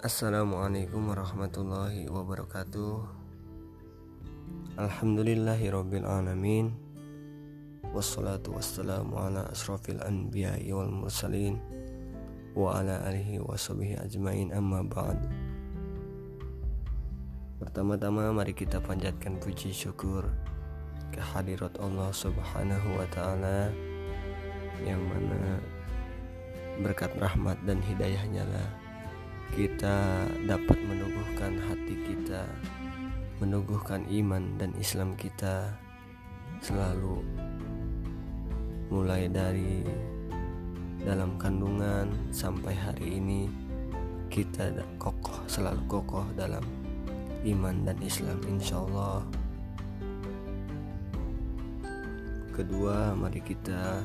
Assalamualaikum warahmatullahi wabarakatuh. Alhamdulillahirabbil alamin. Wassalatu wassalamu ala asrafil anbiya'i wal mursalin Wa ala alihi wa ajmain amma ba'd. Pertama-tama mari kita panjatkan puji syukur Kehadirat Allah subhanahu wa ta'ala Yang mana berkat rahmat dan hidayahnya lah kita dapat meneguhkan hati kita, meneguhkan iman dan Islam kita selalu mulai dari dalam kandungan sampai hari ini kita kokoh selalu kokoh dalam iman dan Islam insya Allah kedua mari kita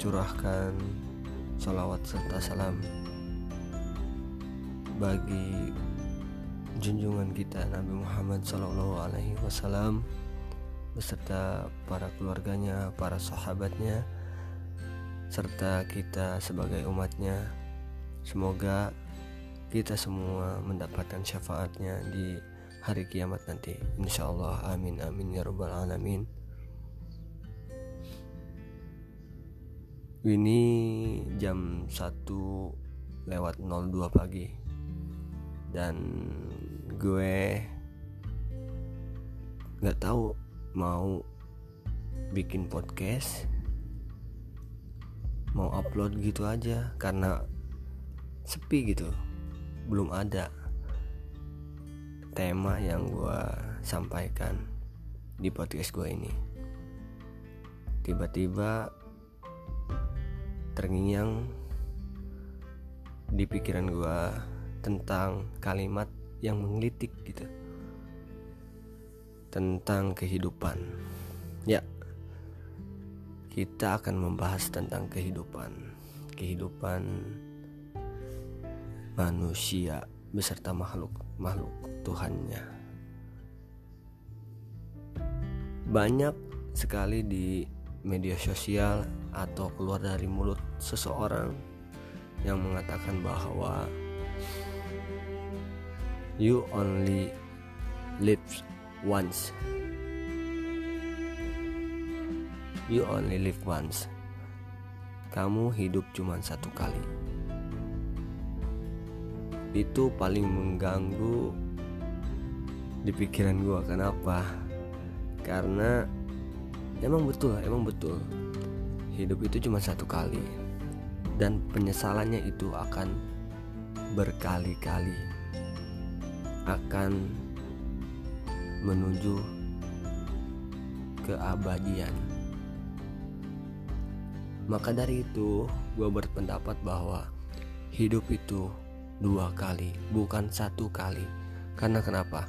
curahkan salawat serta salam bagi junjungan kita Nabi Muhammad Sallallahu Alaihi Wasallam beserta para keluarganya, para sahabatnya, serta kita sebagai umatnya. Semoga kita semua mendapatkan syafaatnya di hari kiamat nanti. Insya Allah, amin amin ya robbal alamin. Ini jam 1 lewat 02 pagi dan gue nggak tahu mau bikin podcast mau upload gitu aja karena sepi gitu belum ada tema yang gue sampaikan di podcast gue ini. Tiba-tiba terngiang di pikiran gue tentang kalimat yang menggelitik gitu. Tentang kehidupan. Ya kita akan membahas tentang kehidupan. Kehidupan manusia beserta makhluk makhluk Tuhannya. Banyak sekali di media sosial atau keluar dari mulut seseorang yang mengatakan bahwa You only live once. You only live once. Kamu hidup cuma satu kali. Itu paling mengganggu di pikiran gue. Kenapa? Karena emang betul, emang betul. Hidup itu cuma satu kali. Dan penyesalannya itu akan berkali-kali akan menuju keabadian. Maka dari itu, gue berpendapat bahwa hidup itu dua kali, bukan satu kali. Karena kenapa?